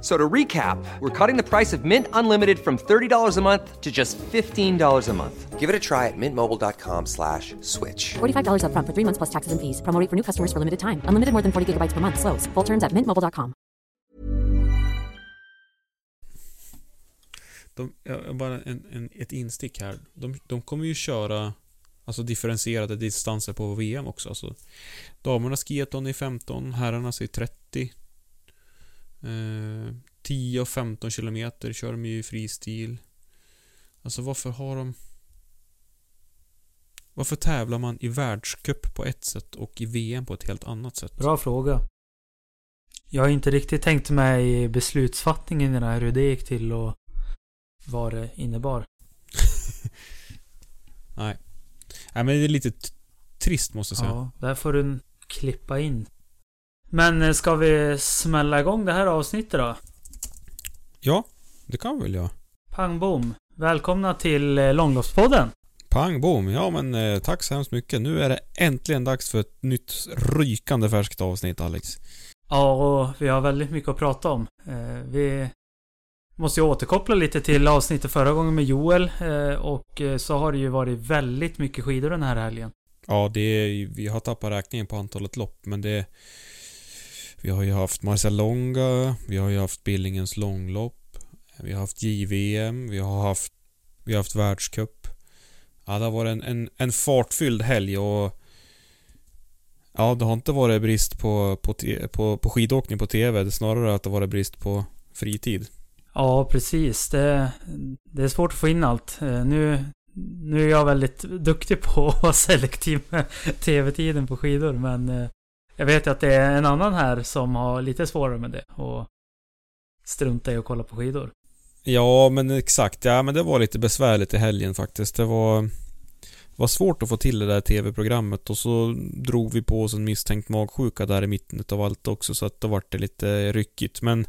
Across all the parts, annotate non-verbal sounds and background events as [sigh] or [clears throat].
So to recap, we're cutting the price of Mint Unlimited from $30 a month to just $15 a month. Give it a try at mintmobile.com slash switch. $45 upfront for three months plus taxes and fees. Promo rate for new customers for limited time. Unlimited more than 40 gigabytes per month. Slows. Full terms at mintmobile.com. De, ja, bara en, en, ett instick här. De, de kommer ju köra alltså differentierade distanser på VM också. Alltså, damernas skiathlon i 15, herrarnas i 30. Eh, 10 och 15 kilometer kör de ju i fristil. Alltså varför har de... Varför tävlar man i världscup på ett sätt och i VM på ett helt annat sätt? Bra fråga. Jag har inte riktigt tänkt mig i beslutsfattningen i det här hur det gick till och vad det innebar. [laughs] Nej. Nej men det är lite trist måste jag säga. Ja, där får du klippa in. Men eh, ska vi smälla igång det här avsnittet då? Ja, det kan vi väl göra. Pang bom. Välkomna till eh, Långloppspodden. Pang bom. Ja men eh, tack så hemskt mycket. Nu är det äntligen dags för ett nytt rykande färskt avsnitt Alex. Ja, och vi har väldigt mycket att prata om. Eh, vi måste ju återkoppla lite till avsnittet förra gången med Joel. eh, Och så har det ju varit väldigt mycket skidor den här helgen. Ja, det är, vi har tappat räkningen på antalet lopp men det... Vi har ju haft Marcialonga, vi har ju haft Billingens långlopp, vi har haft JVM, vi har haft... Vi har haft världscup. Ja, det har varit en, en, en fartfylld helg och... Ja, det har inte varit brist på, på, på, på skidåkning på TV. Det är snarare att det har varit brist på fritid. Ja, precis. Det, det är svårt att få in allt. Eh, nu, nu är jag väldigt duktig på att [laughs] vara selektiv med tv-tiden på skidor, men eh, jag vet ju att det är en annan här som har lite svårare med det och strunta i att kolla på skidor. Ja, men exakt. Ja, men det var lite besvärligt i helgen faktiskt. Det var... Var svårt att få till det där TV-programmet och så drog vi på oss en misstänkt magsjuka där i mitten av allt också så att då vart det lite ryckigt. Men...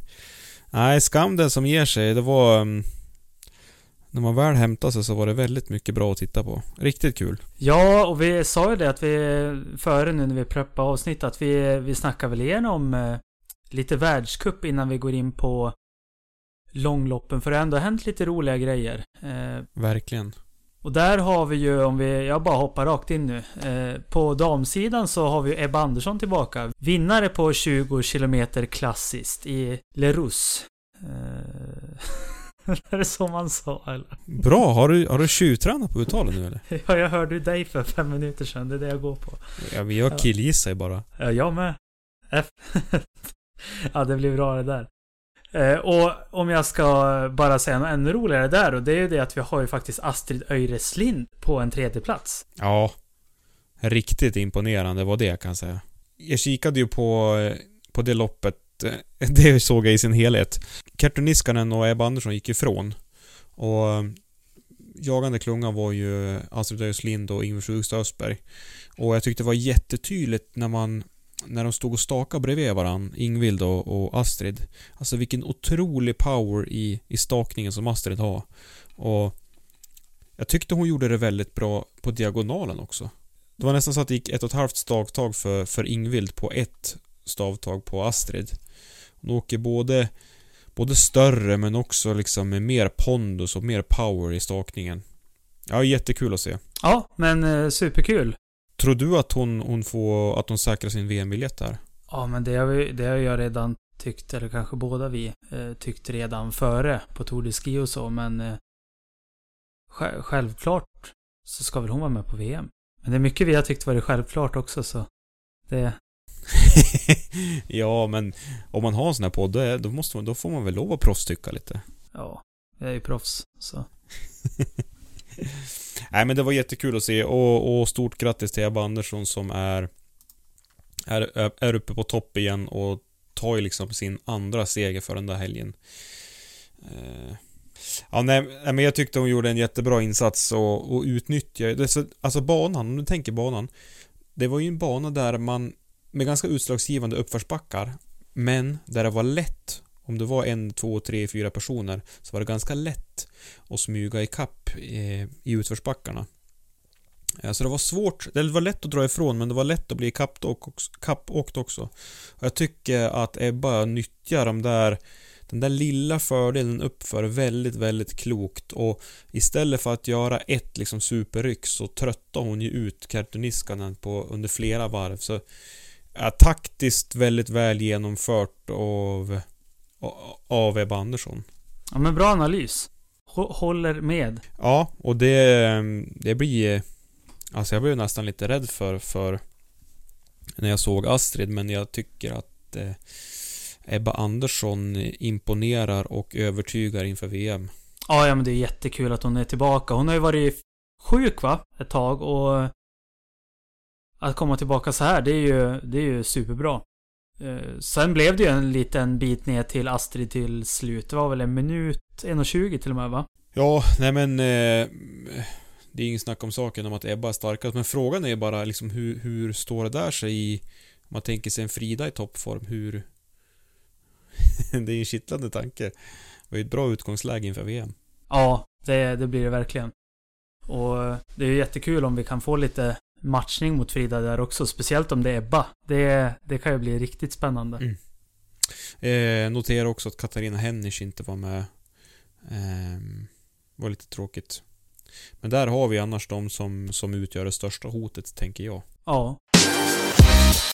Nej, skam den som ger sig. Det var... Mm, när man väl hämtade sig så var det väldigt mycket bra att titta på. Riktigt kul. Ja, och vi sa ju det att vi före nu när vi preppade avsnitt att vi, vi snackar väl igenom eh, lite världscup innan vi går in på långloppen. För det har ändå hänt lite roliga grejer. Eh, Verkligen. Och där har vi ju, om vi, jag bara hoppar rakt in nu. Eh, på damsidan så har vi Ebba Andersson tillbaka. Vinnare på 20 km klassiskt i Lerus. [laughs] Är det så man sa eller? Bra! Har du, har du tjuvtränat på uttalen nu eller? [laughs] Ja, jag hörde ju dig för fem minuter sedan. Det är det jag går på. Ja, men jag killgissar ju bara. Ja, jag med. F. [laughs] ja, det blir bra det där. Eh, och om jag ska bara säga något ännu roligare där och det är ju det att vi har ju faktiskt Astrid Öjreslind på en tredje plats. Ja. Riktigt imponerande var det jag kan säga. Jag kikade ju på, eh, på det loppet. Eh, [laughs] det såg jag i sin helhet. Kerttu Niskanen och Ebba Andersson gick ifrån. Och eh, jagande klunga var ju Astrid Öslind och Ingvar Sjugstad Östberg. Och jag tyckte det var jättetydligt när man när de stod och stakade bredvid varandra, Ingvild och, och Astrid. Alltså vilken otrolig power i, i stakningen som Astrid har. Och jag tyckte hon gjorde det väldigt bra på diagonalen också. Det var nästan så att det gick ett och ett halvt stavtag för, för Ingvild på ett stavtag på Astrid. Hon åker både, både större men också liksom med mer pondus och mer power i stakningen. Ja, jättekul att se. Ja, men eh, superkul. Tror du att hon, hon får, att hon säkrar sin VM-biljett där? Ja, men det har, vi, det har jag redan tyckte, eller kanske båda vi, eh, tyckte redan före på Tour de Ski och så, men eh, sj- självklart så ska väl hon vara med på VM. Men det är mycket vi har tyckt varit självklart också, så det... [laughs] ja, men om man har en sån här podd, då, måste man, då får man väl lov att proffstycka lite. Ja, jag är ju proffs, så... [laughs] Nej men det var jättekul att se och, och stort grattis till Ebba Andersson som är, är, är uppe på topp igen och tar ju liksom sin andra seger för den där helgen. Eh, Ja, nej, men jag tyckte hon gjorde en jättebra insats och, och utnyttjade... Alltså banan, om du tänker banan. Det var ju en bana där man, med ganska utslagsgivande uppförsbackar, men där det var lätt, om det var en, två, tre, fyra personer, så var det ganska lätt att smyga ikapp eh, i utförsbackarna. Eh, så det var svårt, det var lätt att dra ifrån men det var lätt att bli kappåkt också. Kappåkt också. Och jag tycker att Ebba nyttjar de där, den där lilla fördelen uppför väldigt, väldigt klokt och istället för att göra ett liksom superryck så tröttar hon ju ut Kertuniskanen på under flera varv så ja, taktiskt väldigt väl genomfört av, av Ebba Andersson. Ja, men bra analys. Hå- Håller med. Ja, och det, det blir... Alltså jag blev nästan lite rädd för, för när jag såg Astrid, men jag tycker att eh, Ebba Andersson imponerar och övertygar inför VM. Ja, ja, men det är jättekul att hon är tillbaka. Hon har ju varit sjuk, va? Ett tag och... Att komma tillbaka så här, det är ju, det är ju superbra. Eh, Sen blev det ju en liten bit ner till Astrid till slut. Det var väl en minut, 1.20 till och med, va? Ja, nej men... Eh, det är ingen snack om saken om att Ebba är starkast, men frågan är bara liksom hur, hur står det där sig i... Om man tänker sig en Frida i toppform, hur... [laughs] det är ju en kittlande tanke. Det var ju ett bra utgångsläge inför VM. Ja, det, det blir det verkligen. Och det är ju jättekul om vi kan få lite matchning mot Frida där också. Speciellt om det är Ebba. Det, det kan ju bli riktigt spännande. Mm. Eh, notera också att Katarina Hennisch inte var med. Eh, var lite tråkigt. Men där har vi annars de som, som utgör det största hotet, tänker jag. Ja.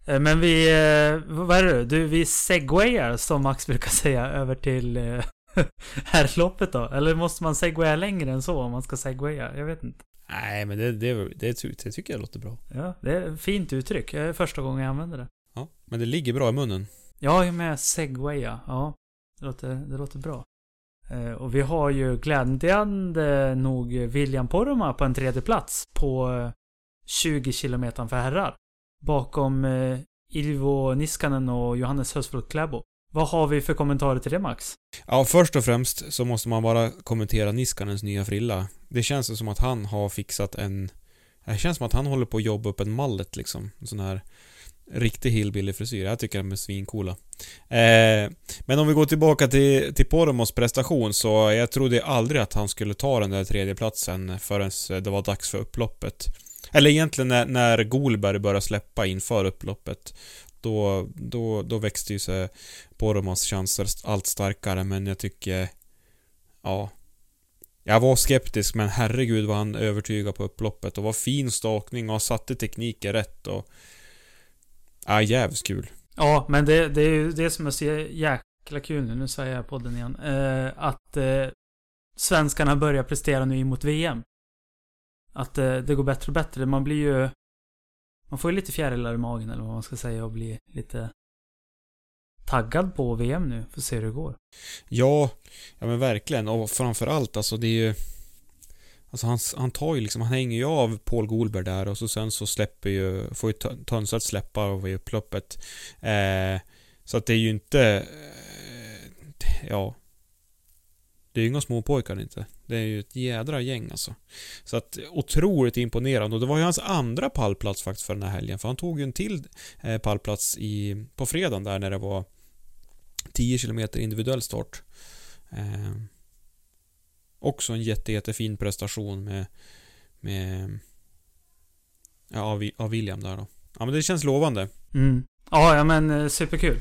Eh, Men vi, eh, vad är det? Du, vi segwayar som Max brukar säga över till eh, [laughs] herrloppet då? Eller måste man segwaya längre än så om man ska segwaya? Jag vet inte. Nej, men det, det, det, det tycker jag låter bra. Ja, det är ett fint uttryck. Det är första gången jag använder det. Ja, men det ligger bra i munnen. Ja, med segwaya. Ja, det låter, det låter bra. Eh, Och vi har ju glädjande nog William Poromaa på en tredje plats på eh, 20 kilometer för herrar. Bakom eh, Ilvo Niskanen och Johannes Hösflot Kläbo. Vad har vi för kommentarer till det Max? Ja, först och främst så måste man bara kommentera Niskanens nya frilla. Det känns som att han har fixat en... Det känns som att han håller på att jobba upp en mallet liksom. En sån här riktig hillbilly-frisyr. Jag tycker de är svincoola. Eh, men om vi går tillbaka till, till Poromos prestation så jag trodde aldrig att han skulle ta den där tredjeplatsen förrän det var dags för upploppet. Eller egentligen när, när Golberg började släppa inför upploppet. Då, då, då växte ju sig Boromas chanser allt starkare, men jag tycker... Ja. Jag var skeptisk, men herregud vad han övertygade på upploppet och vad fin stakning och satte tekniken rätt och... Ja, jävligt kul. Ja, men det, det är ju det som är så jäkla kul nu. Nu säger jag podden igen. Eh, att eh, svenskarna börjar prestera nu mot VM. Att eh, det går bättre och bättre. Man blir ju... Man får ju lite fjärilar i magen eller vad man ska säga och blir lite taggad på VM nu. Får se hur det går. Ja, ja men verkligen. Och framförallt alltså det är ju... Alltså han, han tar ju liksom, han hänger ju av Paul Golberg där och så sen så släpper ju, får ju Tönseth släppa av i upploppet. Eh, så att det är ju inte... Eh, ja. Det är ju inga småpojkar inte. Det är ju ett jädra gäng alltså. Så att otroligt imponerande och det var ju hans andra pallplats faktiskt för den här helgen. För han tog ju en till eh, pallplats i, på fredagen där när det var 10 km individuell start. Eh, också en jätte, jättefin prestation med, med ja, av, av William där då. Ja men det känns lovande. Mm. Ja, ja men eh, superkul.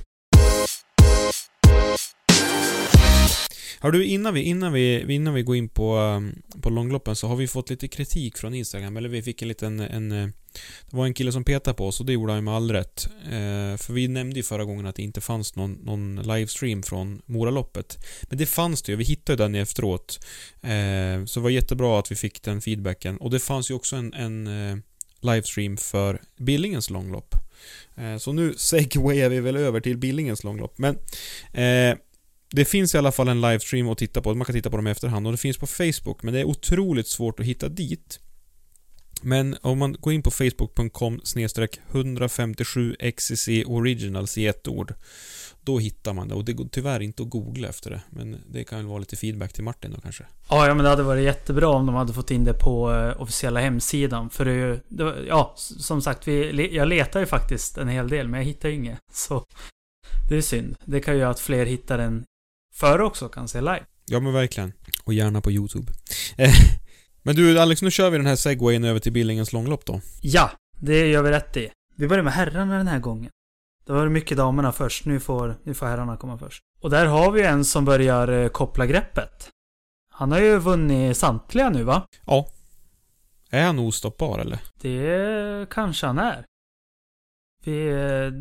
Har du, innan vi, innan vi, innan vi går in på, um, på långloppen så har vi fått lite kritik från Instagram, eller vi fick en liten, en, eh, det var en kille som petade på oss och det gjorde han med all rätt. Eh, för vi nämnde ju förra gången att det inte fanns någon, någon livestream från Moraloppet. Men det fanns det ju, vi hittade den efteråt. Eh, så det var jättebra att vi fick den feedbacken. Och det fanns ju också en, en eh, livestream för Billingens långlopp. Eh, så nu segwayar vi väl över till Billingens långlopp. Men eh, det finns i alla fall en livestream att titta på, man kan titta på dem i efterhand. Och det finns på Facebook men det är otroligt svårt att hitta dit. Men om man går in på facebook.com 157 XCC Originals i ett ord Då hittar man det. Och det går tyvärr inte att googla efter det. Men det kan väl vara lite feedback till Martin då kanske. Ja, ja men det hade varit jättebra om de hade fått in det på eh, officiella hemsidan. För det är ju, det, ja som sagt vi, jag letar ju faktiskt en hel del men jag hittar ju inget. Så det är synd. Det kan ju göra att fler hittar den före också kan se live Ja men verkligen Och gärna på YouTube Men du Alex, nu kör vi den här segwayen över till Billingens långlopp då. Ja, det gör vi rätt i. Vi börjar med herrarna den här gången. Det var mycket damerna först, nu får, nu får herrarna komma först. Och där har vi en som börjar eh, koppla greppet. Han har ju vunnit samtliga nu va? Ja. Är han ostoppbar eller? Det kanske han är. Vi, eh,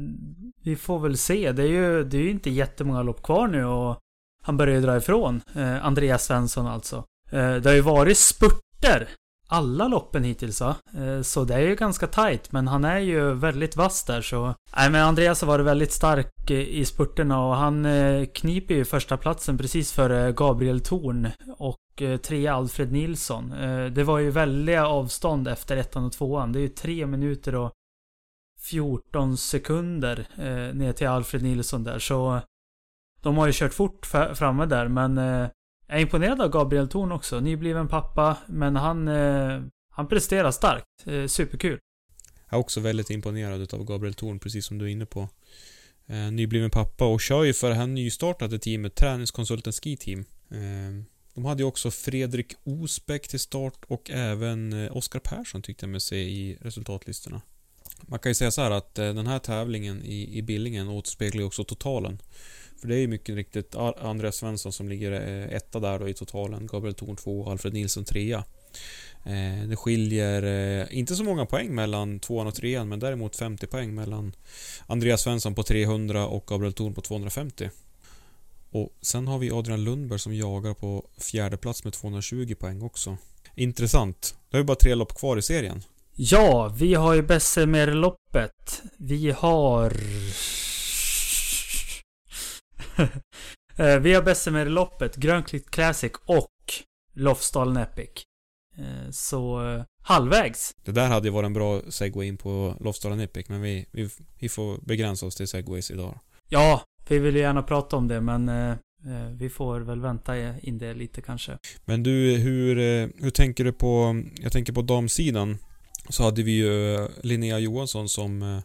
vi får väl se. Det är ju det är ju inte jättemånga lopp kvar nu och han börjar ju dra ifrån. Eh, Andreas Svensson alltså. Eh, det har ju varit spurter. Alla loppen hittills va? Eh, så det är ju ganska tight, men han är ju väldigt vass där så... Nej men Andreas har varit väldigt stark eh, i spurterna och han eh, kniper ju första platsen precis före Gabriel Thorn och eh, tre Alfred Nilsson. Eh, det var ju väldiga avstånd efter ettan och tvåan. Det är ju tre minuter och 14 sekunder eh, ner till Alfred Nilsson där så... De har ju kört fort framme där men eh, jag är imponerad av Gabriel Thorn också. Nybliven pappa, men han, eh, han presterar starkt. Eh, superkul. Jag är också väldigt imponerad av Gabriel Thorn, precis som du är inne på. Eh, nybliven pappa och kör ju för det här nystartade teamet, Träningskonsulten Ski Team. Eh, de hade ju också Fredrik Osbeck till start och även eh, Oskar Persson tyckte jag mig se i resultatlistorna. Man kan ju säga så här att eh, den här tävlingen i, i Billingen återspeglar ju också totalen. För det är ju mycket riktigt Andreas Svensson som ligger eh, etta där då i totalen. Gabriel Thorn 2 och Alfred Nilsson 3 eh, Det skiljer eh, inte så många poäng mellan tvåan och trean men däremot 50 poäng mellan Andreas Svensson på 300 och Gabriel Thorn på 250. Och sen har vi Adrian Lundberg som jagar på fjärde plats med 220 poäng också. Intressant. Då har vi bara tre lopp kvar i serien. Ja, vi har ju Bessemer-loppet. Vi har [laughs] vi har Bessemer-loppet, Grönklitt Classic och Lofsdalen Epic. Eh, så eh, halvvägs. Det där hade ju varit en bra segway in på Lofsdalen Epic, men vi, vi, vi får begränsa oss till segways idag. Ja, vi vill ju gärna prata om det, men eh, vi får väl vänta in det lite kanske. Men du, hur, hur tänker du på... Jag tänker på damsidan. Så hade vi ju Linnea Johansson som...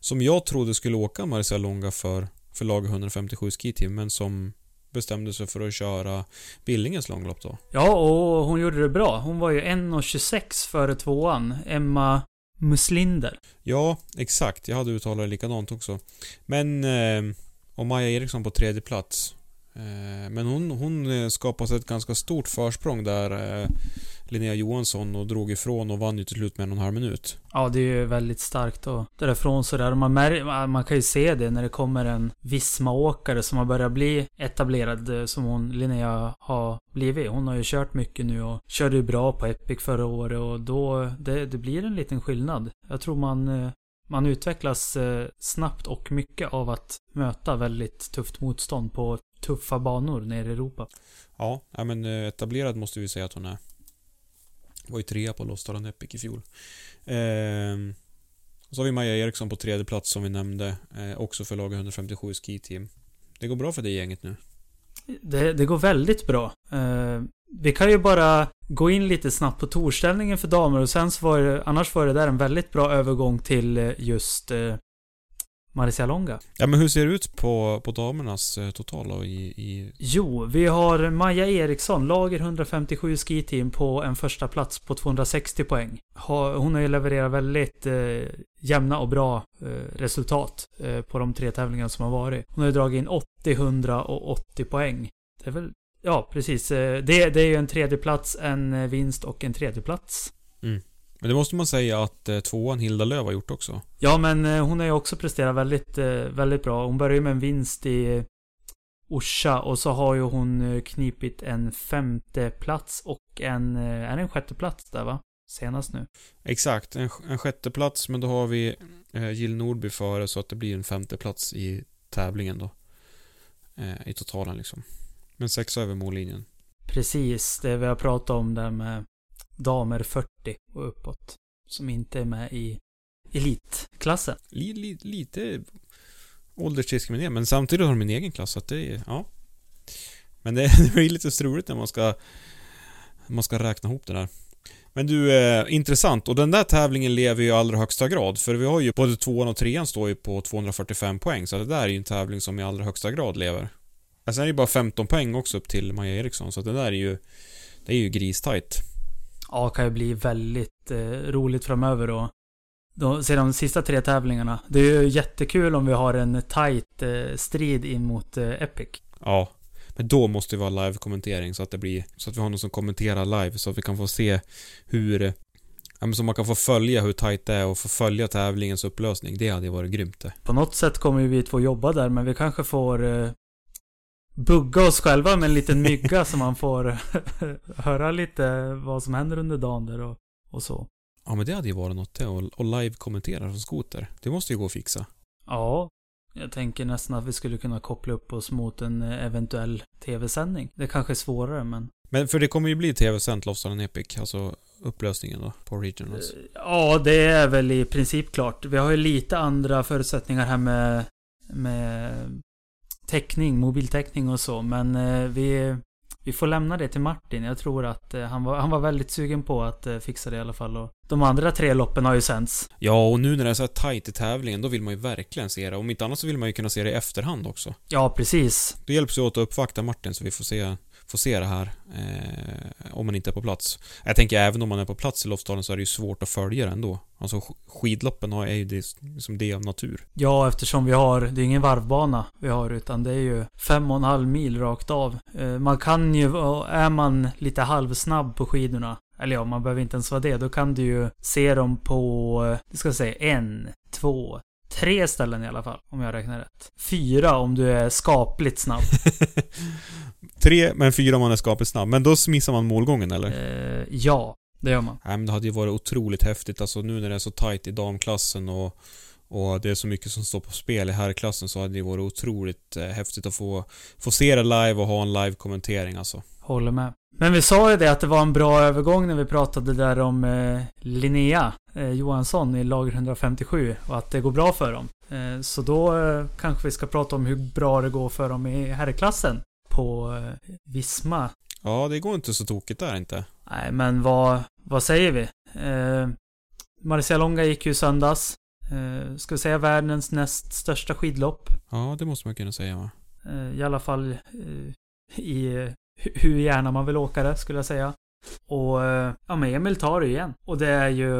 Som jag trodde skulle åka Marcel Longa för för lag 157 skiteam men som bestämde sig för att köra Billingens långlopp då. Ja, och hon gjorde det bra. Hon var ju 1.26 före tvåan. Emma Muslinder. Ja, exakt. Jag hade uttalat det likadant också. Men... Eh, och Maja Eriksson på tredje plats. Eh, men hon, hon eh, skapade sig ett ganska stort försprång där eh, Linnea Johansson och drog ifrån och vann ju till slut med en och en halv minut. Ja, det är ju väldigt starkt att därifrån sådär. Man, man kan ju se det när det kommer en Visma-åkare som har börjat bli etablerad som hon, Linnea, har blivit. Hon har ju kört mycket nu och körde ju bra på Epic förra året och då, det, det blir en liten skillnad. Jag tror man man utvecklas snabbt och mycket av att möta väldigt tufft motstånd på tuffa banor nere i Europa. Ja, men etablerad måste vi säga att hon är. Var ju trea på Lostaren Epic i fjol. Eh, så har vi Maja Eriksson på tredje plats som vi nämnde. Eh, också för lag 157 Ski Team. Det går bra för det gänget nu. Det, det går väldigt bra. Eh, vi kan ju bara gå in lite snabbt på torställningen för damer och sen så var det, annars var det där en väldigt bra övergång till eh, just eh, Marcia Longa. Ja men hur ser det ut på, på damernas eh, totala i, i... Jo, vi har Maja Eriksson, lager 157 skiteam på en första plats på 260 poäng. Hon har ju levererat väldigt eh, jämna och bra eh, resultat eh, på de tre tävlingarna som har varit. Hon har ju dragit in 80, 100 och 80 poäng. Det är väl Ja, precis. Eh, Det, det är ju en tredjeplats, en eh, vinst och en tredjeplats. Men det måste man säga att eh, tvåan Hilda Löv har gjort också. Ja, men eh, hon har ju också presterat väldigt, eh, väldigt bra. Hon började ju med en vinst i Orsa och så har ju hon eh, knipit en femte plats och en, eh, är det en sjätte plats där va? Senast nu. Exakt, en, en sjätte plats men då har vi eh, Jill Nordby före så att det blir en femte plats i tävlingen då. I totalen liksom. Men sexa över mållinjen. Precis, det vi har pratat om där med damer 40 och uppåt. Som inte är med i elitklassen. Li, lite åldersdiskriminering men samtidigt har de en egen klass så att det är, ja. Men det, [laughs] det blir lite struligt när man ska när man ska räkna ihop det där. Men du, eh, intressant. Och den där tävlingen lever ju i allra högsta grad. För vi har ju både tvåan och trean står ju på 245 poäng. Så det där är ju en tävling som i allra högsta grad lever. Alltså, Sen är det ju bara 15 poäng också upp till Maja Eriksson. Så det där är ju... Det är ju gristajt. Ja, kan ju bli väldigt eh, roligt framöver då. då. Se de sista tre tävlingarna. Det är ju jättekul om vi har en tight eh, strid in mot eh, Epic. Ja. Men då måste vi ha live-kommentering så att det blir... Så att vi har någon som kommenterar live så att vi kan få se hur... Ja men så man kan få följa hur tight det är och få följa tävlingens upplösning. Det hade varit grymt det. På något sätt kommer ju vi två jobba där, men vi kanske får eh, bugga oss själva med en liten mygga så man får [laughs] höra lite vad som händer under dagen där och, och så. Ja men det hade ju varit något det. Och, och live-kommentera från skoter. Det måste ju gå att fixa. Ja, jag tänker nästan att vi skulle kunna koppla upp oss mot en eh, eventuell tv-sändning. Det kanske är svårare, men... Men för det kommer ju bli tv-sänt Lofsdalen Epic, alltså upplösningen då på Regionals. Ja, det är väl i princip klart. Vi har ju lite andra förutsättningar här med, med täckning, mobiltäckning och så. Men eh, vi, vi får lämna det till Martin. Jag tror att eh, han, var, han var väldigt sugen på att eh, fixa det i alla fall. Och de andra tre loppen har ju sänts. Ja, och nu när det är så här tajt i tävlingen, då vill man ju verkligen se det. Om inte annat så vill man ju kunna se det i efterhand också. Ja, precis. Då hjälps vi åt att uppvakta Martin så vi får se, får se det här. Eh, om man inte är på plats. Jag tänker även om man är på plats i Lofsdalen så är det ju svårt att följa det ändå. Alltså sk- skidloppen är ju det, som det av natur. Ja, eftersom vi har, det är ingen varvbana vi har, utan det är ju fem och en halv mil rakt av. Eh, Man kan ju, är man lite halvsnabb på skidorna, eller ja, man behöver inte ens vara det, då kan du ju se dem på, eh, det ska jag säga, en, två, tre ställen i alla fall, om jag räknar rätt. Fyra om du är skapligt snabb. [laughs] Tre, men fyra om man är skapligt snabb. Men då missar man målgången eller? Eh, ja, det gör man. Nej men det hade ju varit otroligt häftigt alltså nu när det är så tight i damklassen och och det är så mycket som står på spel i herrklassen så hade det varit otroligt eh, häftigt att få, få se det live och ha en live-kommentering alltså. Håller med. Men vi sa ju det att det var en bra övergång när vi pratade där om eh, Linnea eh, Johansson i lager 157 och att det går bra för dem. Eh, så då eh, kanske vi ska prata om hur bra det går för dem i herrklassen på eh, Visma. Ja, det går inte så tokigt där inte. Nej, men vad, vad säger vi? Eh, Marcia Longa gick ju söndags. Eh, ska vi säga världens näst största skidlopp. Ja, det måste man kunna säga va? Eh, I alla fall eh, i eh, hu- hur gärna man vill åka det, skulle jag säga. Och eh, ja, men Emil tar det igen. Och det är ju,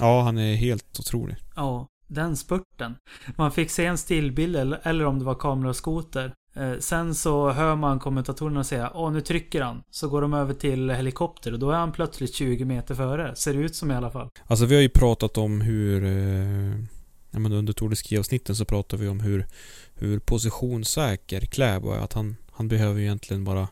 Ja, han är helt otrolig. ja, den spurten. Man fick se en stillbild, eller, eller om det var kamera och skoter. Eh, Eh, sen så hör man kommentatorerna säga Åh, nu trycker han. Så går de över till helikopter och då är han plötsligt 20 meter före. Ser det ut som i alla fall. Alltså vi har ju pratat om hur... Eh, ja, men under Tour de Ski-avsnitten så pratar vi om hur, hur positionssäker Kläbo är. Att han, han behöver ju egentligen bara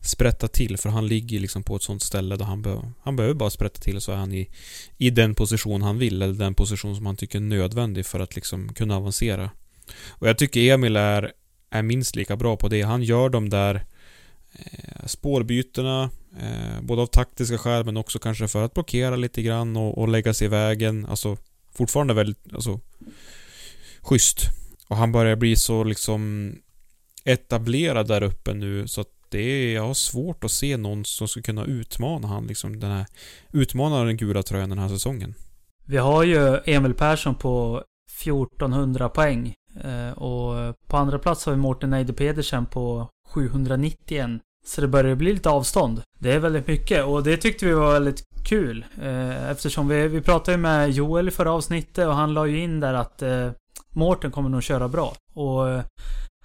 sprätta till för han ligger liksom på ett sånt ställe där han, be, han behöver bara sprätta till så är han i, i den position han vill eller den position som han tycker är nödvändig för att liksom kunna avancera. Och jag tycker Emil är, är minst lika bra på det. Han gör de där eh, spårbytena eh, både av taktiska skäl men också kanske för att blockera lite grann och, och lägga sig i vägen. Alltså fortfarande väldigt, alltså schysst. Och han börjar bli så liksom etablerad där uppe nu så att det är, jag har svårt att se någon som skulle kunna utmana han liksom den här, utmana den gula tröjan den här säsongen. Vi har ju Emil Persson på 1400 poäng. Eh, och på andra plats har vi Mårten Eide Pedersen på 791. Så det börjar bli lite avstånd. Det är väldigt mycket och det tyckte vi var väldigt kul. Eh, eftersom vi, vi pratade ju med Joel i förra avsnittet och han la ju in där att eh, Mårten kommer nog köra bra. Och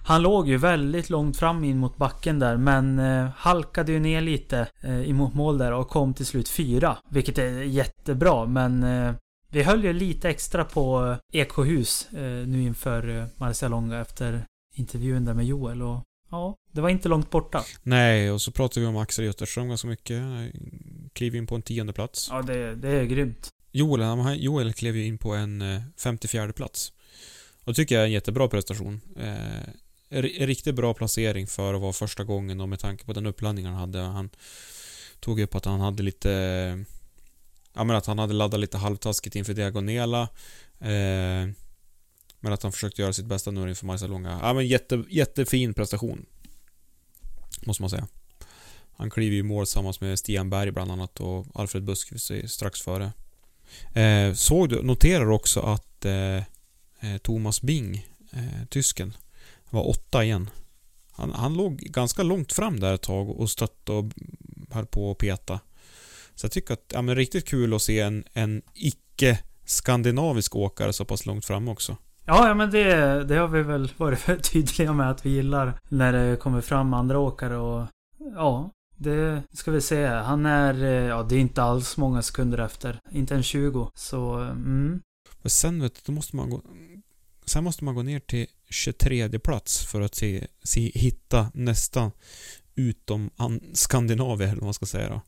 Han låg ju väldigt långt fram in mot backen där men eh, halkade ju ner lite eh, emot mål där och kom till slut fyra. Vilket är jättebra men eh, vi höll ju lite extra på Eksjöhus eh, nu inför eh, Marcialonga efter intervjun där med Joel och ja, det var inte långt borta. Nej, och så pratade vi om Axel Götterström ganska mycket. Kliv in på en tionde plats. Ja, det, det är grymt. Joel, han- Joel klev ju in på en eh, 54 plats. Och det tycker jag är en jättebra prestation. Eh, en riktigt bra placering för att vara första gången och med tanke på den uppladdning han hade. Han tog upp att han hade lite... Ja men att han hade laddat lite halvtaskigt inför Diagonela. Eh, men att han försökte göra sitt bästa nu inför Marcialonga. Ja men jätte, jättefin prestation. Måste man säga. Han kliver ju i mål tillsammans med Stian Berg bland annat och Alfred Buskvist är strax före. Eh, såg du, noterar också att eh, eh, Thomas Bing, eh, tysken, var åtta igen. Han, han låg ganska långt fram där ett tag och stötte och höll på att peta. Så jag tycker att, ja men riktigt kul att se en, en icke-skandinavisk åkare så pass långt fram också. Ja, ja men det, det har vi väl varit tydliga med att vi gillar när det kommer fram andra åkare och ja, det ska vi se. Han är, eh, ja det är inte alls många sekunder efter. Inte en 20. Så, mm. Men sen vet du, då måste man gå... Sen måste man gå ner till 23 plats för att se, se hitta nästa utom an, Skandinavien eller vad man ska säga då.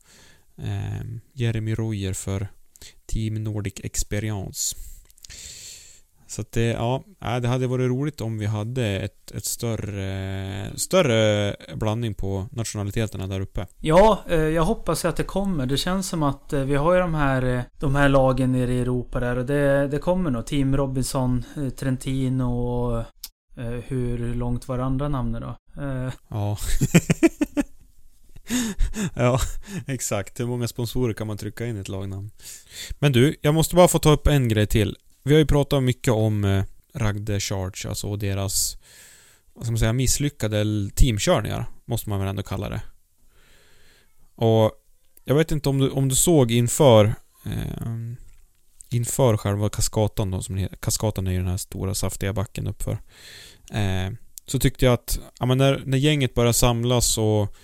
Eh, Jeremy Royer för Team Nordic Experience. Så att det, ja, nej, det hade varit roligt om vi hade ett, ett större, större blandning på nationaliteterna där uppe. Ja, eh, jag hoppas att det kommer. Det känns som att eh, vi har ju de här, eh, de här lagen nere i Europa där och det, det kommer nog. Team Robinson, Trentino och hur långt var andra namnet då? Ja. [laughs] [laughs] ja, exakt. Hur många sponsorer kan man trycka in i ett lagnamn? Men du, jag måste bara få ta upp en grej till. Vi har ju pratat mycket om eh, Ragde Charge, alltså deras vad ska man säga, misslyckade teamkörningar, måste man väl ändå kalla det. Och jag vet inte om du, om du såg inför eh, inför själva Kaskatan då, som. Kaskatan är ju den här stora saftiga backen uppför. Eh, så tyckte jag att, ja men när, när gänget började samlas och,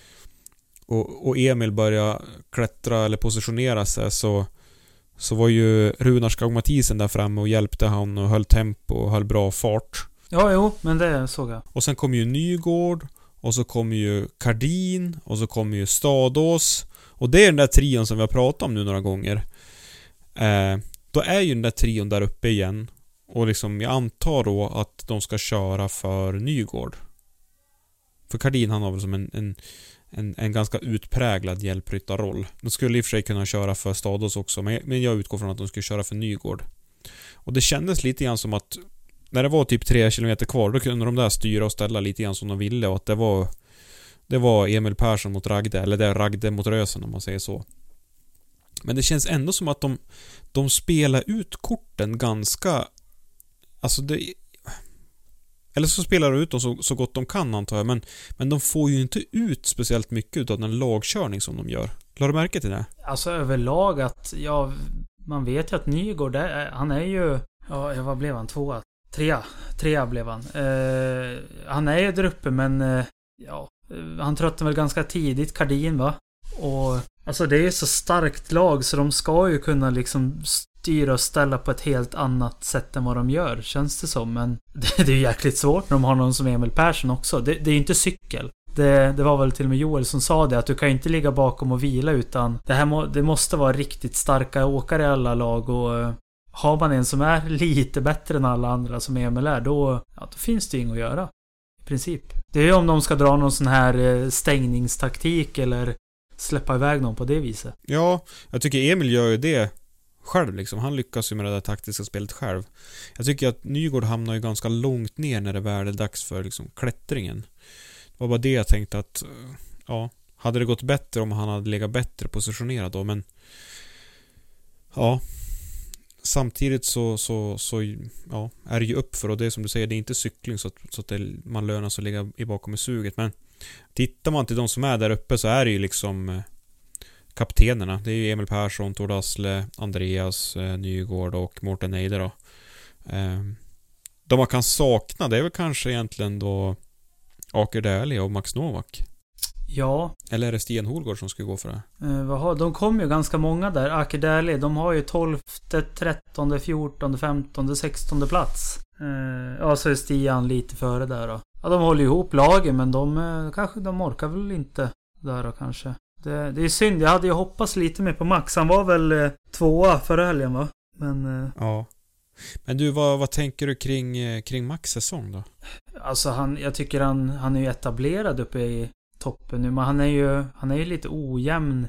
och, och Emil började klättra eller positionera sig så så var ju Runar Skog Mathisen där framme och hjälpte han och höll tempo och höll bra fart. ja, jo, men det såg jag. Och sen kom ju Nygård och så kom ju Kardin och så kom ju Stadås. Och det är den där trion som vi har pratat om nu några gånger. Eh, då är ju den där trion där uppe igen. Och liksom, jag antar då att de ska köra för Nygård. För Kardin han har väl som en, en, en, en ganska utpräglad hjälpryttarroll. De skulle i och för sig kunna köra för Stadås också, men, men jag utgår från att de skulle köra för Nygård. Och det kändes lite grann som att när det var typ 3 km kvar, då kunde de där styra och ställa lite grann som de ville och att det var Det var Emil Persson mot Ragde, eller det är Ragde mot Rösen om man säger så. Men det känns ändå som att de De spelar ut korten ganska Alltså det eller så spelar de ut dem så, så gott de kan antar jag, men Men de får ju inte ut speciellt mycket av den lagkörning som de gör. Lade du märke till det? Alltså överlag att, ja, man vet ju att Nygård, det han är ju, ja, vad blev han? Tvåa? Trea? Trea blev han. Eh, han är ju där uppe men, eh, ja, han tröttnade väl ganska tidigt, Kardin va? Och, alltså det är ju så starkt lag så de ska ju kunna liksom styra och ställa på ett helt annat sätt än vad de gör, känns det som. Men [laughs] det, det är ju jäkligt svårt när de har någon som Emil Persson också. Det, det är ju inte cykel. Det, det var väl till och med Joel som sa det, att du kan ju inte ligga bakom och vila utan det här må, det måste vara riktigt starka åkare i alla lag och eh, har man en som är [laughs] lite bättre än alla andra som Emil är, då, ja, då finns det ju inget att göra. I princip. Det är ju om de ska dra någon sån här eh, stängningstaktik eller släppa iväg någon på det viset. Ja, jag tycker Emil gör ju det själv liksom. Han lyckas ju med det där taktiska spelet själv. Jag tycker att Nygård hamnar ju ganska långt ner när det väl är dags för liksom klättringen. Det var bara det jag tänkte att, eh, ja, hade det gått bättre om han hade legat bättre positionerad då, men ja. Samtidigt så, så, så ja, är det ju uppför och det är som du säger, det är inte cykling så att, så att det, man lönar sig att ligga i bakom i suget. Men tittar man till de som är där uppe så är det ju liksom eh, kaptenerna. Det är ju Emil Persson, Tord Asle, Andreas eh, Nygård och Mårten Eide då. Eh, de man kan sakna det är väl kanske egentligen då Aker Dählie och Max Novak? Ja, Eller är det Stian Holgård som ska gå för det? eh, vad har, de kom ju ganska många där. Aker Dählie, de har ju 12, 13, 14, 15, 16 plats. Eh, ja, så är Stian lite före där då. Ja, de håller ihop lagen men de eh, kanske, de orkar väl inte där då kanske. Det, det är synd, jag hade ju hoppats lite mer på Max. Han var väl eh, tvåa förra helgen va? Men... Eh, Ja. Men du, vad, vad tänker du kring, eh, kring Max säsong då? Alltså han, jag tycker han, han är ju etablerad uppe i toppen nu. Men han är ju, han är ju lite ojämn.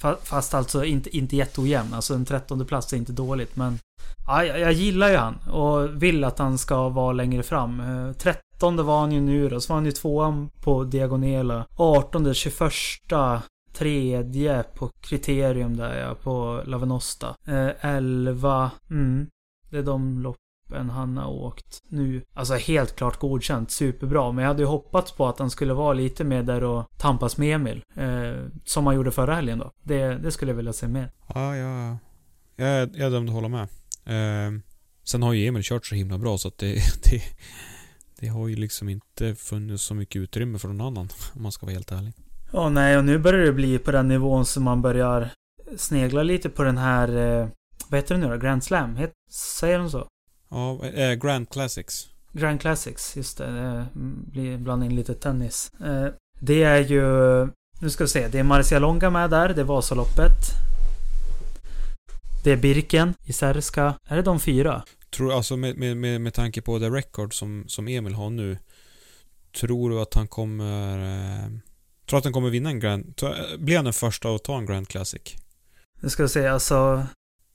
Fa- Fast alltså inte, inte jätteojämn. Alltså en trettonde plats är inte dåligt. Men ja, jag, gillar ju han. Och vill att han ska vara längre fram. Trettonde var han ju nu då. Så var han ju tvåan på Diagonela. Artonde, tjugoförsta. Tredje på kriterium där ja, på Lavenosta. Eh, elva. Mm. Det är de loppen han har åkt nu. Alltså helt klart godkänt, superbra. Men jag hade ju hoppats på att han skulle vara lite mer där och tampas med Emil. Eh, som han gjorde förra helgen då. Det, det skulle jag vilja se mer. Ja, ja, jag, jag är dömd att hålla med. Eh, sen har ju Emil kört så himla bra så att det, [laughs] det, det har ju liksom inte funnits så mycket utrymme för någon annan. Om man ska vara helt ärlig. Ja, nej, och nu börjar det bli på den nivån som man börjar snegla lite på den här... Eh, vad heter det nu då? Grand Slam? Het, säger de så? Ja, eh, Grand Classics. Grand Classics, just det. det blir blanda in lite tennis. Eh, det är ju... Nu ska vi se. Det är Marcialonga med där. Det är Vasaloppet. Det är Birken i Särska. Är det de fyra? Tror, alltså med, med, med, med tanke på the record som, som Emil har nu. Tror du att han kommer... Eh, tror att han kommer vinna en Grand... Blir han den första att ta en Grand Classic? Nu ska vi se, alltså...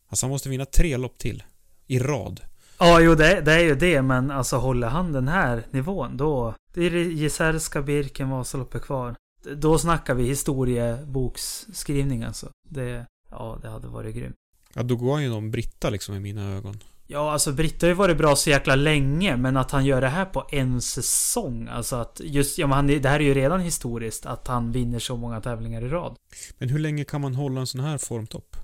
Alltså han måste vinna tre lopp till. I rad. Ja, jo det, det är ju det, men alltså håller han den här nivån då... Det är Jesärska, Birken, Vasaloppet kvar. Då snackar vi historieboksskrivning alltså. Det... Ja, det hade varit grymt. Ja, då går han ju någon Britta liksom i mina ögon. Ja, alltså Britta har ju varit bra så jäkla länge, men att han gör det här på en säsong. Alltså att just, ja men han, det här är ju redan historiskt, att han vinner så många tävlingar i rad. Men hur länge kan man hålla en sån här formtopp?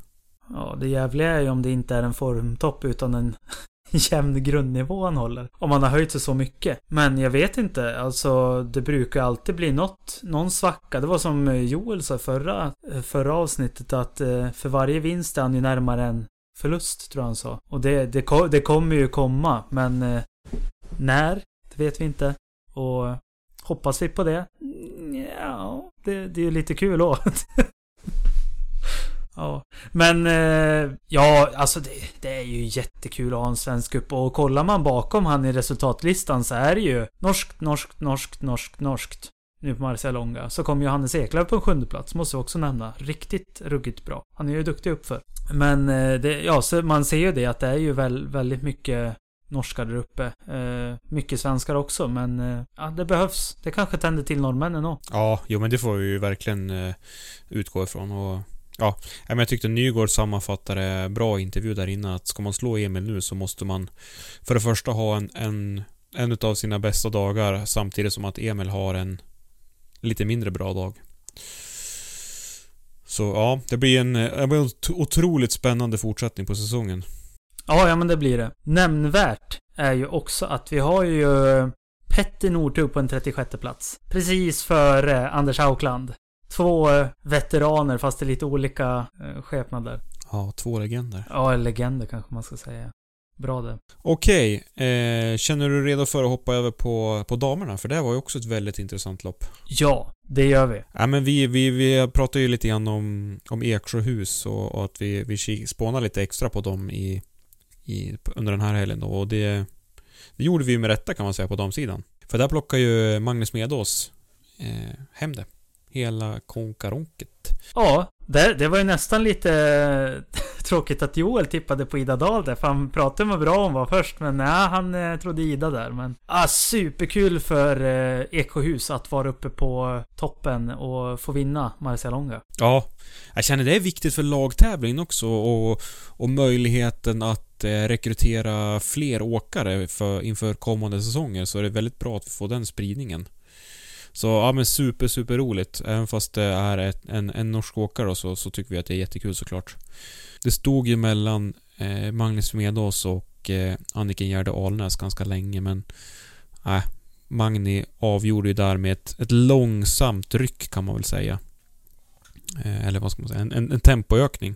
Ja, det jävliga är ju om det inte är en formtopp utan en [laughs] jämn grundnivå han håller. Om han har höjt sig så mycket. Men jag vet inte, alltså det brukar alltid bli något, någon svacka. Det var som Joel sa förra, förra avsnittet att eh, för varje vinst är han ju närmare en förlust, tror jag han sa. Och det, det, det kommer ju komma, men eh, när? Det vet vi inte. Och hoppas vi på det? Ja, det, det är ju lite kul då. [laughs] Ja, men eh, ja, alltså det, det är ju jättekul att ha en svensk upp och kollar man bakom han i resultatlistan så är det ju norskt, norskt, norskt, norskt, norskt. Nu på Marcialonga. Så kom Johannes Eklöf på en sjunde plats, måste vi också nämna. Riktigt ruggigt bra. Han är ju duktig uppför. Men eh, det, ja, så man ser ju det att det är ju väl, väldigt mycket norskar där uppe. Eh, mycket svenskar också, men eh, ja, det behövs. Det kanske tänder till norrmännen också. Ja, jo men det får vi ju verkligen eh, utgå ifrån och Ja, nej, men jag tyckte Nygård sammanfattade bra intervju där innan att ska man slå Emil nu så måste man för det första ha en, en, en utav sina bästa dagar samtidigt som att Emil har en lite mindre bra dag. Så ja, det blir en, det blir en ot- otroligt spännande fortsättning på säsongen. Ja, ja men det blir det. Nämnvärt är ju också att vi har ju Petter Northug på en 36 plats. Precis före Anders Haukland. Två veteraner fast är lite olika eh, skepnader. Ja, två legender. Ja, legender kanske man ska säga. Bra det. Okej, eh, känner du dig redo för att hoppa över på, på damerna? För det var ju också ett väldigt intressant lopp. Ja, det gör vi. Ja, men vi, vi, vi pratar ju lite grann om, om Eksjöhus och, och att vi, vi spånar lite extra på dem i, i, under den här helgen då. Och det, det gjorde vi ju med rätta kan man säga på damsidan. För där plockar ju Magnus Medås eh, hem det. Hela konkaronket. Ja, det, det var ju nästan lite [laughs] tråkigt att Joel tippade på Ida Dahl där. För han pratade med bra om var först. Men nej, han eh, trodde Ida där. Men ah, superkul för eh, Eksjöhus att vara uppe på toppen och få vinna Marcialonga. Ja, jag känner det är viktigt för lagtävlingen också och, och möjligheten att eh, rekrytera fler åkare för, inför kommande säsonger så är det väldigt bra att få den spridningen. Så ja men super, super roligt. Även fast det är ett, en, en norsk åkare då, så, så tycker vi att det är jättekul såklart. Det stod ju mellan eh, Magnus Medås och eh, Anniken Gärde Alnäs ganska länge men... Nej, Magni avgjorde ju där med ett, ett långsamt ryck kan man väl säga. Eh, eller vad ska man säga? En, en, en tempoökning.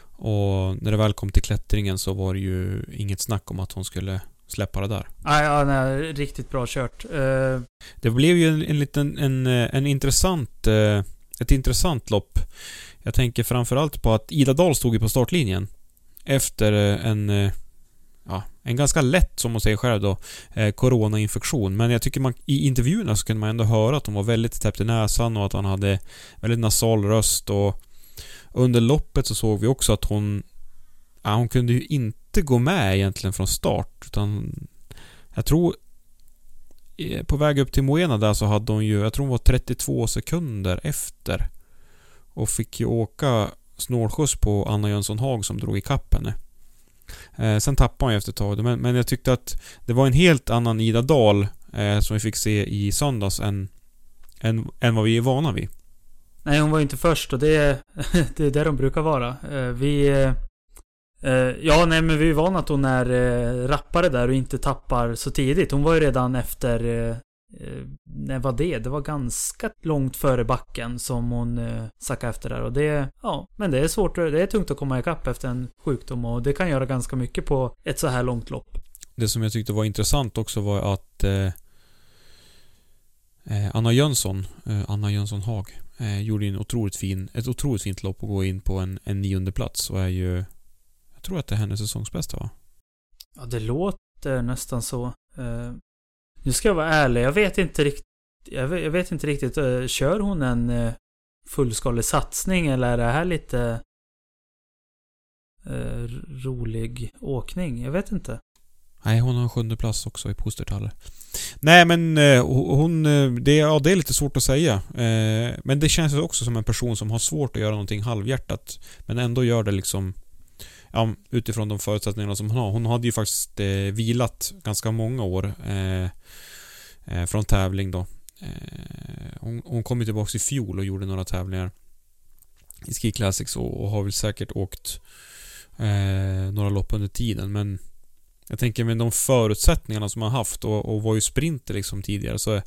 Och när det väl kom till klättringen så var det ju inget snack om att hon skulle släppa det där. Nej, ja, nej, riktigt bra kört. Uh... Det blev ju en, en liten, en, en intressant, eh, ett intressant lopp. Jag tänker framförallt på att Ida Dahl stod ju på startlinjen. Efter en ja, en ganska lätt, som hon säger själv då, eh, coronainfektion. Men jag tycker man, i intervjuerna så kunde man ändå höra att hon var väldigt täppt i näsan och att han hade väldigt nasal röst och under loppet så såg vi också att hon, ja, hon kunde ju inte gå med egentligen från start utan jag tror eh, på väg upp till Moena där så hade hon ju, jag tror hon var 32 sekunder efter. Och fick ju åka snålskjuts på Anna Jönsson Haag som drog ikapp henne. Eh, sen tappade hon ju efter ett tag. Men, men jag tyckte att det var en helt annan Ida Dahl eh, som vi fick se i söndags än, än, än vad vi är vana vid. Nej, hon var ju inte först och det, [laughs] det är där de brukar vara. Eh, vi... Eh, Eh, ja, nej men vi är vana att hon är uh, rappare där och inte tappar så tidigt. Hon var ju redan efter Uh, när var det? Det var ganska långt före backen som hon uh, sackade efter där och det, ja, men det är svårt, det är tungt att komma ikapp efter en sjukdom och det kan göra ganska mycket på ett så här långt lopp. Det som jag tyckte var intressant också var att eh Anna Jönsson, eh, Anna Jönsson Haag, eh, gjorde en otroligt fin, ett otroligt fint lopp och gå in på en, en nionde plats och är ju, jag tror att det är hennes säsongsbästa va? Ja, det låter nästan så. Nu ska jag vara ärlig, jag vet inte riktigt jag vet, jag vet inte riktigt, uh, kör hon en uh, fullskalig satsning eller är det här lite uh, rolig åkning? Jag vet inte. Nej, hon har sjunde plats också i Pustertaller. Nej men hon, det, ja, det är lite svårt att säga. men det känns också som en person som har svårt att göra någonting halvhjärtat. Men ändå gör det liksom ja, utifrån de förutsättningarna som hon har. Hon hade ju faktiskt eh, vilat ganska många år eh, eh, från tävling då. Eh, hon, hon kom ju tillbaka i fjol och gjorde några tävlingar i Ski Classics och, och har väl säkert åkt eh, några lopp under tiden men jag tänker med de förutsättningarna som man haft och, och var ju sprinter liksom tidigare så,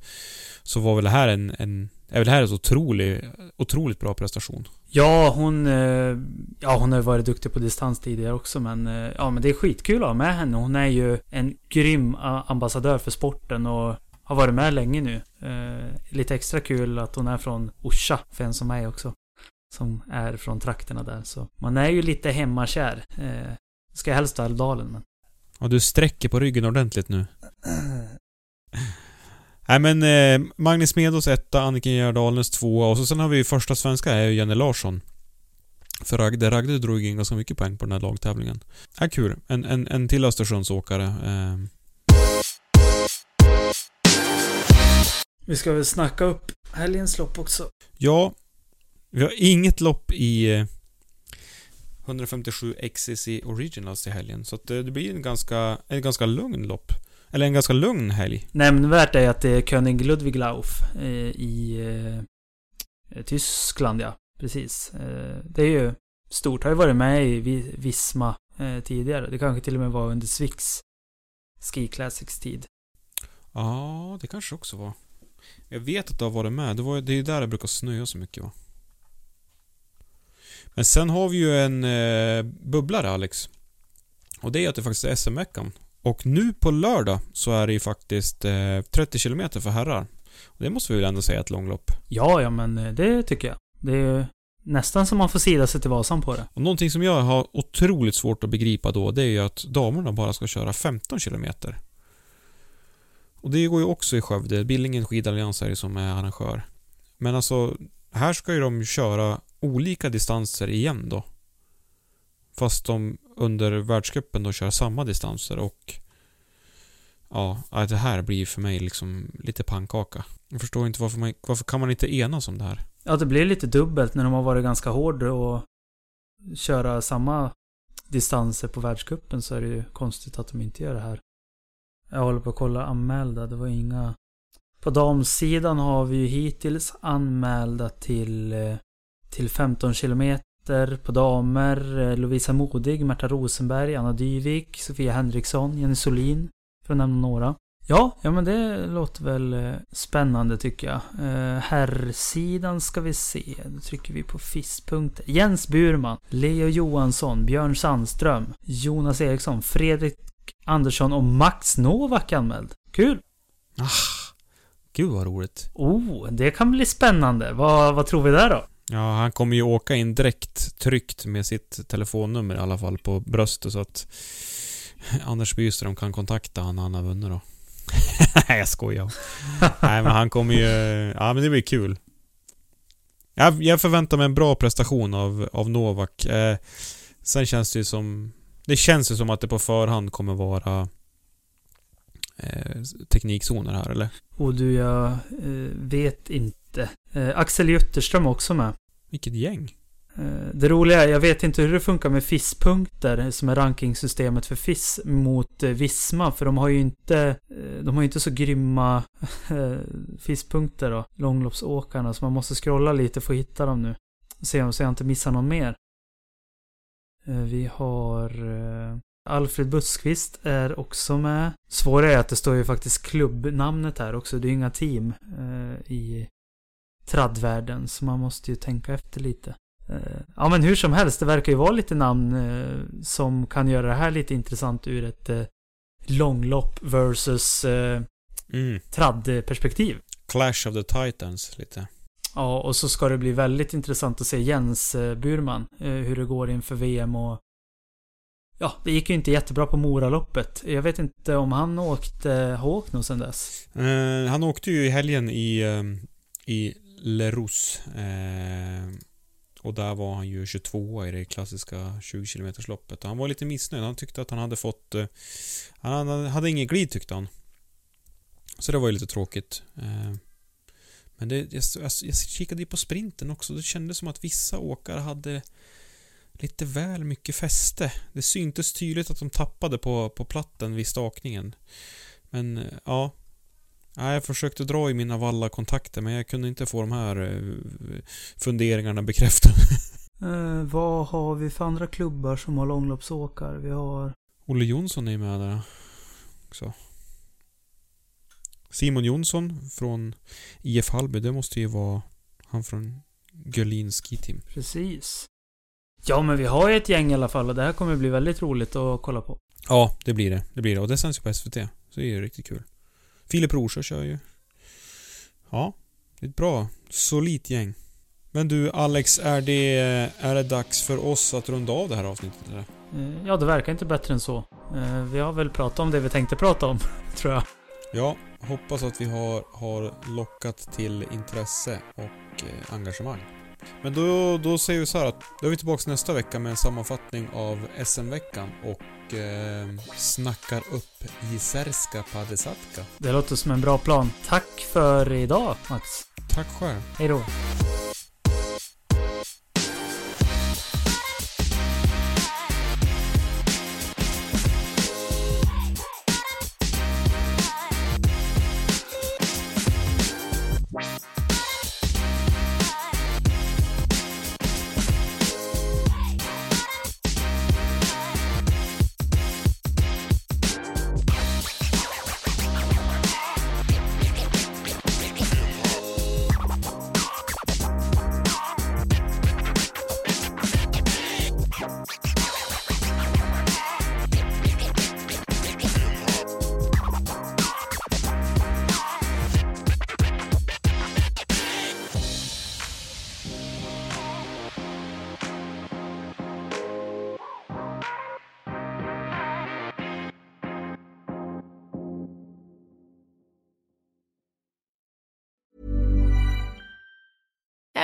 så var väl det här en, en är väl det här en otrolig, otroligt bra prestation. Ja, hon... Eh, ja, hon har ju varit duktig på distans tidigare också, men... Eh, ja, men det är skitkul att ha med henne. Hon är ju en grym ambassadör för sporten och har varit med länge nu. Eh, lite extra kul att hon är från Orsa, för en som mig också. Som är från trakterna där, så... Man är ju lite hemmakär. Ska helst ha Älvdalen, men... Ja, du sträcker på ryggen ordentligt nu. [clears throat] Nej men eh, Magnus Medos etta, Anniken Gerdalens tvåa och så sen har vi första svenska är ju Jenny Larsson. För Ragde, Ragde drog in ganska mycket poäng på den här lagtävlingen. Ja, kul. En, en, en till Östersundsåkare. Eh. Vi ska väl snacka upp helgens lopp också. Ja. Vi har inget lopp i eh, 157 XCC Originals till helgen. Så att det, det blir en ganska, en ganska lugn lopp. Eller en ganska lugn helg. Nämnvärt är att det är König Ludwiglauf eh, i eh, Tyskland, ja. Precis. Eh, det är ju stort. Har ju varit med i Visma eh, tidigare. Det kanske till och med var under Swix Ski Classics tid. Ja, det kanske också var. Jag vet att det har varit med. Det, var, det är ju där det brukar snöa så mycket va? Men sen har vi ju en eh, bubblare Alex. Och det är att det faktiskt är SM-veckan. Och nu på lördag så är det ju faktiskt eh, 30 km för herrar. Och det måste vi väl ändå säga ett långlopp? Ja, ja men eh, det tycker jag. Det är nästan som man får sida sig till Vasan på det. Och någonting som jag har otroligt svårt att begripa då, det är ju att damerna bara ska köra 15 km. Och det går ju också i Skövde. Billingen skidallians är det som är arrangör. Men alltså, här ska ju de köra olika distanser igen då. Fast de under världscupen då köra samma distanser och Ja, det här blir för mig liksom lite pannkaka. Jag förstår inte varför man, varför kan man inte enas om det här? Ja, det blir lite dubbelt när de har varit ganska hårda och köra samma distanser på världscupen så är det ju konstigt att de inte gör det här. Jag håller på att kolla anmälda, det var inga... På damsidan har vi ju hittills anmälda till, eh, till 15 km på damer, eh, Lovisa Modig, Märta Rosenberg, Anna Dyvik, Sofia Henriksson, Jenny Solin. För att nämna några. Ja, ja men det låter väl eh, spännande tycker jag. Eh, herrsidan ska vi se. Då trycker vi på FIS-punkter. Jens Burman, Leo Johansson, Björn Sandström, Jonas Eriksson, Fredrik Andersson och Max Novak anmäld. Kul! Ah, gud vad roligt. Oh, det kan bli spännande. Vad, vad tror vi där då? Ja, han kommer ju åka in direkt tryckt med sitt telefonnummer i alla fall på bröstet så att Anders Byström kan kontakta han när han har vunnit då. Nej, [laughs] jag skojar. Nej, men han kommer ju... Ja, men det blir kul. Jag, jag förväntar mig en bra prestation av, av Novak. Eh, sen känns det ju som... Det känns ju som att det på förhand kommer vara eh, teknikzoner här, eller? Och du, jag eh, vet inte. Eh, Axel Jutterström också med. Vilket gäng. Eh, det roliga är, jag vet inte hur det funkar med FIS-punkter som är rankingsystemet för FIS mot eh, Visma. För de har ju inte, eh, de har ju inte så grymma [laughs] FIS-punkter då, långloppsåkarna. Så man måste scrolla lite för att hitta dem nu. Se om så jag inte missar någon mer. Vi har Alfred Buskvist är också med. Svårare är att det står ju faktiskt klubbnamnet här också. Det är ju inga team i tradvärlden. Så man måste ju tänka efter lite. Eh, Ja men hur som helst, det verkar ju vara lite namn eh, som kan göra det här lite intressant ur ett eh, långlopp versus Mm. tradd-perspektiv. Clash of the Titans, lite. Ja, och så ska det bli väldigt intressant att se Jens Burman, hur det går inför VM och Ja, det gick ju inte jättebra på Moraloppet. Jag vet inte om han åkte, har åkt någon sen dess. Eh, han åkte ju i helgen i, i Lerousse. Eh, och där var han ju 22 i det klassiska 20 km loppet. Han var lite missnöjd. Han tyckte att han hade fått... Eh, han hade, hade ingen glid tyckte han. Så det var ju lite tråkigt. Eh, men det, jag, jag, jag kikade ju på sprinten också. Det kändes som att vissa åkare hade lite väl mycket fäste. Det syntes tydligt att de tappade på, på platten vid stakningen. Men eh, ja, Ja, jag försökte dra i mina valla kontakter men jag kunde inte få de här eh, funderingarna bekräftade. [laughs] Eh, vad har vi för andra klubbar som har långloppsåkare? Vi har... Olle Jonsson är med där också. Simon Jonsson från IF Hallby, det måste ju vara han från Görlin Ski Team. Precis. Ja, men vi har ju ett gäng i alla fall och det här kommer bli väldigt roligt att kolla på. Ja, det blir det. Det blir det. Och det sänds ju på SVT. Så det är ju riktigt kul. Filip Rorsjö kör ju. Ja, det är ett bra, solitt gäng. Men du Alex, är det, är det dags för oss att runda av det här avsnittet eller? Eh, Ja, det verkar inte bättre än så. Eh, Vi har väl pratat om det vi tänkte prata om, [laughs] tror jag. Ja, hoppas att vi har, har lockat till intresse och eh, engagemang. Men då, då säger vi så här att då är vi tillbaka nästa vecka med en sammanfattning av SM-veckan och eh, snackar upp Jizerska Padesatka. Det låter som en bra plan. Tack för idag, Max. Tack själv. Hej då.